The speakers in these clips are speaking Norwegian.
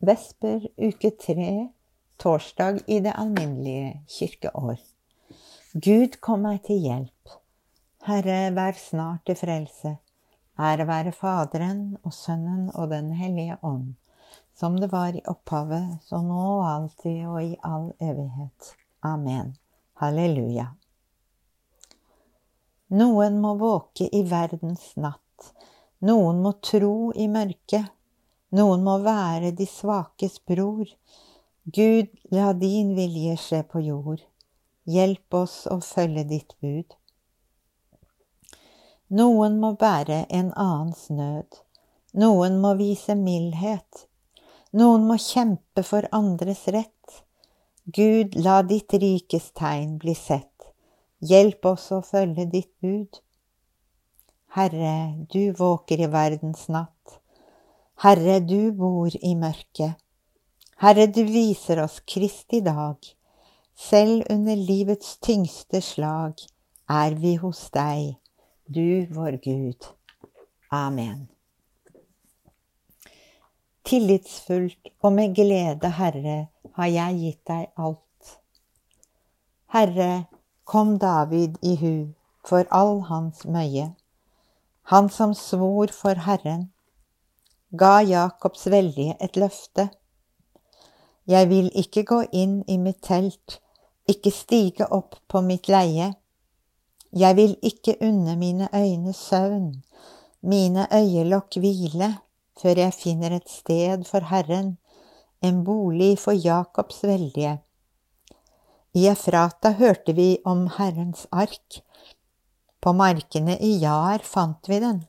Vesper uke tre, torsdag i det alminnelige kirkeår. Gud kom meg til hjelp. Herre, vær snart til frelse. Ære være Faderen og Sønnen og Den hellige ånd, som det var i opphavet, så nå og alltid og i all evighet. Amen. Halleluja. Noen må våke i verdens natt, noen må tro i mørket, noen må være de svakes bror. Gud, la din vilje skje på jord. Hjelp oss å følge ditt bud. Noen må bære en annens nød. Noen må vise mildhet. Noen må kjempe for andres rett. Gud, la ditt rikes tegn bli sett. Hjelp oss å følge ditt bud. Herre, du våker i verdens natt. Herre, du bor i mørket. Herre, du viser oss Kristi dag. Selv under livets tyngste slag er vi hos deg, du vår Gud. Amen. Tillitsfullt og med glede, Herre, har jeg gitt deg alt. Herre, kom David i hu for all hans møye, han som svor for Herren ga Jakobs veldige et løfte. Jeg vil ikke gå inn i mitt telt, ikke stige opp på mitt leie. Jeg vil ikke unne mine øyne søvn, mine øyelokk hvile, før jeg finner et sted for Herren, en bolig for Jakobs veldige. I Efrata hørte vi om Herrens ark. På markene i Jar fant vi den.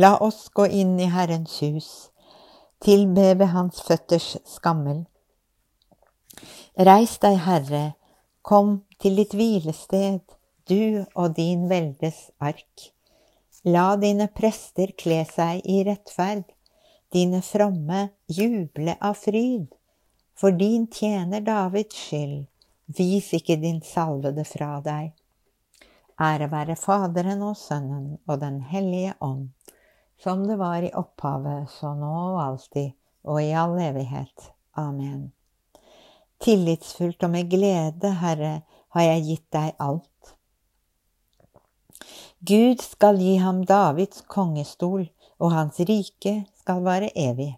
La oss gå inn i Herrens hus, tilbe ved Hans føtters skammel. Reis deg, Herre, kom til ditt hvilested, du og din veldes ark. La dine prester kle seg i rettferd, dine fromme juble av fryd. For din tjener Davids skyld, vis ikke din salvede fra deg. Ære være Faderen og Sønnen og Den hellige ånd som det var i opphavet, så nå og alltid og i all evighet. Amen. Tillitsfullt og med glede, Herre, har jeg gitt deg alt. Gud skal gi ham Davids kongestol, og hans rike skal være evig.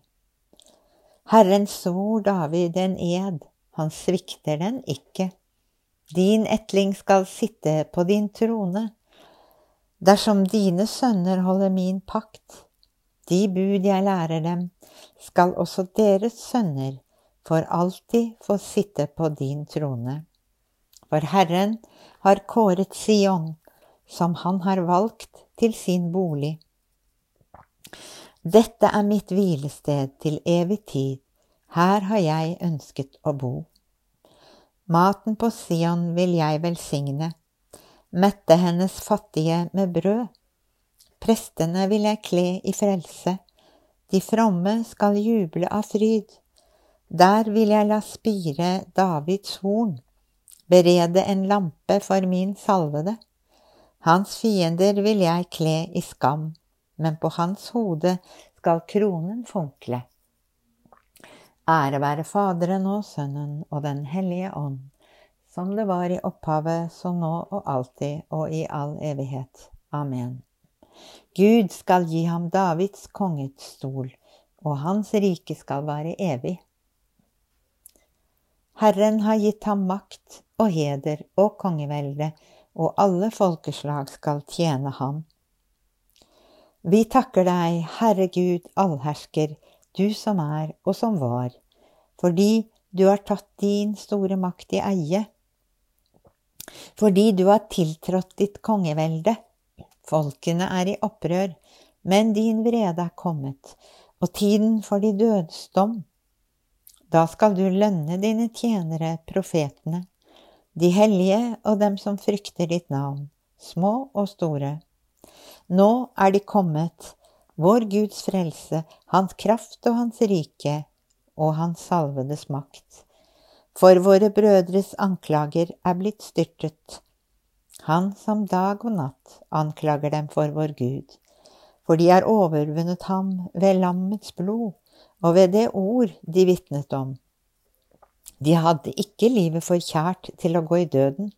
Herren svor David en ed, han svikter den ikke. Din etling skal sitte på din trone. Dersom dine sønner holder min pakt, de bud jeg lærer dem, skal også deres sønner for alltid få sitte på din trone. For Herren har kåret Sion, som han har valgt til sin bolig. Dette er mitt hvilested til evig tid, her har jeg ønsket å bo. Maten på Sion vil jeg velsigne mette hennes fattige med brød. Prestene vil jeg kle i frelse, de fromme skal juble av fryd. Der vil jeg la spire Davids horn, berede en lampe for min salvede. Hans fiender vil jeg kle i skam, men på hans hode skal kronen funkle. Ære være Faderen og Sønnen og Den hellige ånd som det var i opphavet, så nå og alltid og i all evighet. Amen. Gud skal gi ham Davids kongets stol, og hans rike skal være evig. Herren har gitt ham makt og heder og kongevelde, og alle folkeslag skal tjene ham. Vi takker deg, Herre Gud allhersker, du som er og som var, fordi du har tatt din store makt i eie fordi du har tiltrådt ditt kongevelde. Folkene er i opprør, men din vrede er kommet, og tiden for de dødes dom. Da skal du lønne dine tjenere, profetene, de hellige og dem som frykter ditt navn, små og store. Nå er de kommet, vår Guds frelse, hans kraft og hans rike og hans salvedes makt for våre brødres anklager er blitt styrtet. Han som dag og natt anklager dem for vår Gud, for de har overvunnet ham ved lammets blod og ved det ord de vitnet om. De hadde ikke livet for kjært til å gå i døden.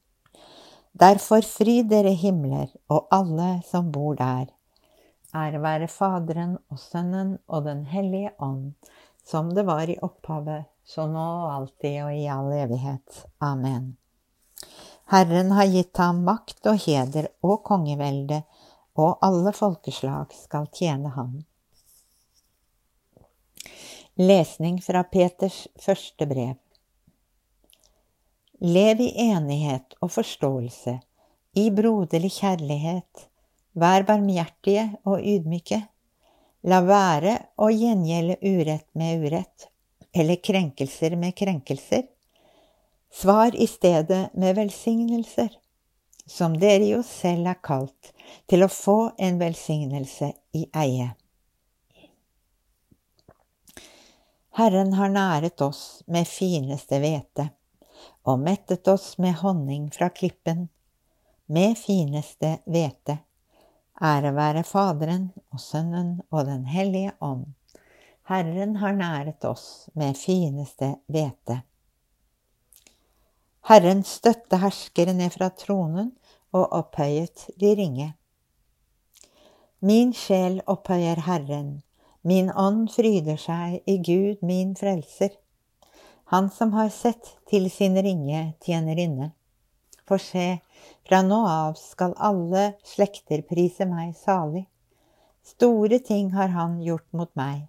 Derfor fry dere himler og alle som bor der. Ære være Faderen og Sønnen og Den hellige ånd, som det var i opphavet, så nå og alltid og i all evighet. Amen. Herren har gitt ham makt og heder og kongevelde, og alle folkeslag skal tjene ham. Lesning fra Peters første brev. Lev i enighet og forståelse, i broderlig kjærlighet, vær barmhjertige og ydmyke. La være å gjengjelde urett med urett, eller krenkelser med krenkelser. Svar i stedet med velsignelser, som dere jo selv er kalt til å få en velsignelse i eie. Herren har næret oss med fineste hvete og mettet oss med honning fra klippen, med fineste hvete. Ære være Faderen og Sønnen og Den hellige ånd Herren har næret oss med fineste hvete. Herren støtte herskere ned fra tronen og opphøyet de ringe. Min sjel opphøyer Herren, min ånd fryder seg i Gud min frelser, Han som har sett til sin ringe tjenerinne. For se, fra nå av skal alle slekter prise meg salig. Store ting har Han gjort mot meg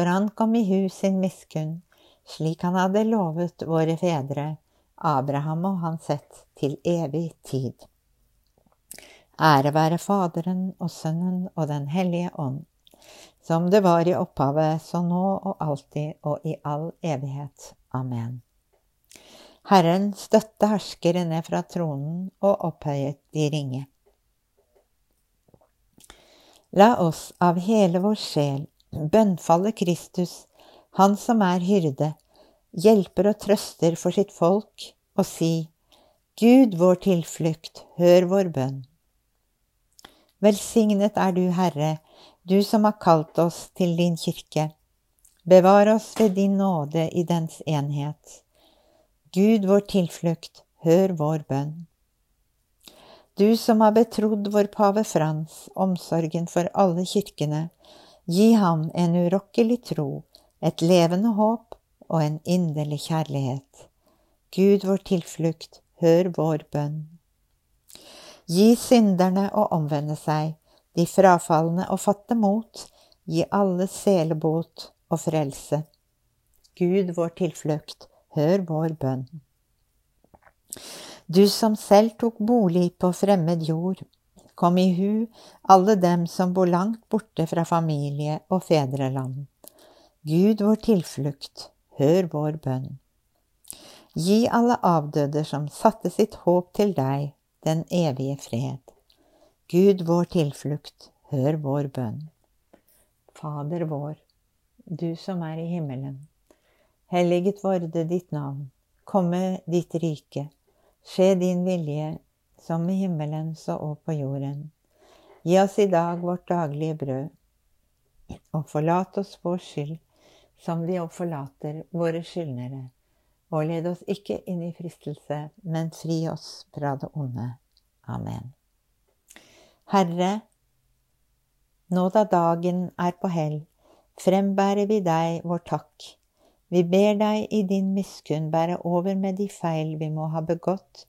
for han kom i hus sin miskunn, slik han hadde lovet våre fedre, Abraham og hans ett, til evig tid. Ære være Faderen og Sønnen og Den hellige ånd, som det var i opphavet, så nå og alltid og i all evighet. Amen. Herren støtte herskere ned fra tronen og opphøyet de ringe. La oss av hele vår sjel bønnfaller Kristus, Han som er hyrde, hjelper og trøster for sitt folk, og si, Gud vår tilflukt, hør vår bønn. Velsignet er du, Herre, du som har kalt oss til din kirke. Bevar oss ved din nåde i dens enhet. Gud vår tilflukt, hør vår bønn. Du som har betrodd vår pave Frans omsorgen for alle kirkene, Gi ham en urokkelig tro, et levende håp og en inderlig kjærlighet. Gud vår tilflukt, hør vår bønn. Gi synderne å omvende seg, de frafalne å fatte mot, gi alle selebot og frelse. Gud vår tilflukt, hør vår bønn. Du som selv tok bolig på fremmed jord, Kom i hu alle dem som bor langt borte fra familie og fedreland. Gud vår tilflukt, hør vår bønn. Gi alle avdøde som satte sitt håp til deg, den evige fred. Gud vår tilflukt, hør vår bønn. Fader vår, du som er i himmelen. Helliget vorde ditt navn. Komme ditt rike. Skje din vilje som i himmelen så og på jorden. Gi oss i dag vårt daglige brød, og forlat oss vår skyld, som vi òg forlater våre skyldnere. Og led oss ikke inn i fristelse, men fri oss fra det onde. Amen. Herre, nå da dagen er på hell, frembærer vi deg vår takk. Vi ber deg i din miskunn bære over med de feil vi må ha begått,